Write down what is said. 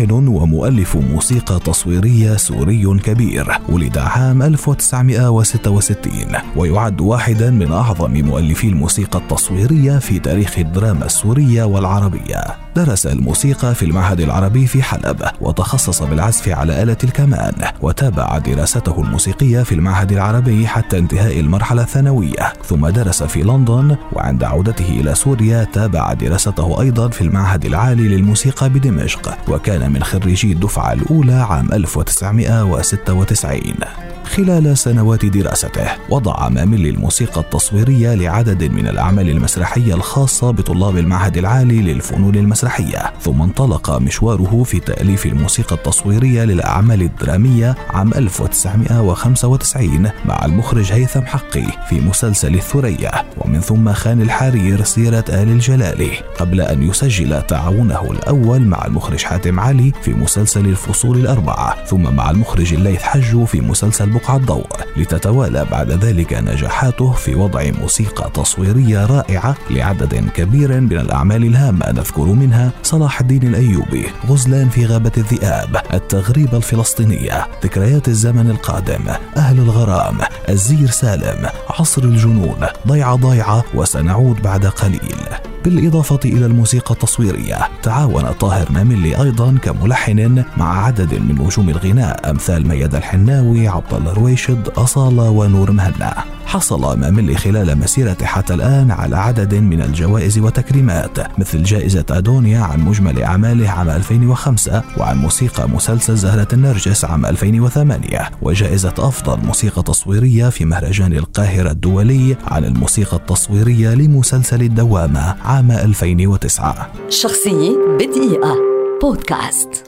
ملحن ومؤلف موسيقى تصويرية سوري كبير ولد عام 1966 ويعد واحدا من أعظم مؤلفي الموسيقى التصويرية في تاريخ الدراما السورية والعربية. درس الموسيقى في المعهد العربي في حلب وتخصص بالعزف على آلة الكمان وتابع دراسته الموسيقية في المعهد العربي حتى انتهاء المرحلة الثانوية. ثم درس في لندن وعند عودته إلى سوريا تابع دراسته أيضا في المعهد العالي للموسيقى بدمشق وكان من خريجي الدفعة الأولى عام 1996 خلال سنوات دراسته وضع مامل الموسيقى التصويرية لعدد من الأعمال المسرحية الخاصة بطلاب المعهد العالي للفنون المسرحية ثم انطلق مشواره في تأليف الموسيقى التصويرية للأعمال الدرامية عام 1995 مع المخرج هيثم حقي في مسلسل الثريا ومن ثم خان الحرير سيرة آل الجلالي قبل أن يسجل تعاونه الأول مع المخرج حاتم علي في مسلسل الفصول الأربعة ثم مع المخرج الليث حجو في مسلسل بقعة الضوء. لتتوالى بعد ذلك نجاحاته في وضع موسيقى تصويرية رائعة لعدد كبير من الأعمال الهامة نذكر منها صلاح الدين الأيوبي غزلان في غابة الذئاب التغريبة الفلسطينية ذكريات الزمن القادم أهل الغرام الزير سالم عصر الجنون ضيعة ضيعة وسنعود بعد قليل. بالإضافة إلى الموسيقى التصويرية تعاون طاهر ناملي أيضا كملحن مع عدد من نجوم الغناء أمثال مياد الحناوي عبد الله رويشد أصالة ونور مهنا. حصل ماملي خلال مسيرته حتى الآن على عدد من الجوائز وتكريمات مثل جائزة أدونيا عن مجمل أعماله عام 2005 وعن موسيقى مسلسل زهرة النرجس عام 2008 وجائزة أفضل موسيقى تصويرية في مهرجان القاهرة الدولي عن الموسيقى التصويرية لمسلسل الدوامة عام 2009 شخصية بدقيقة. بودكاست.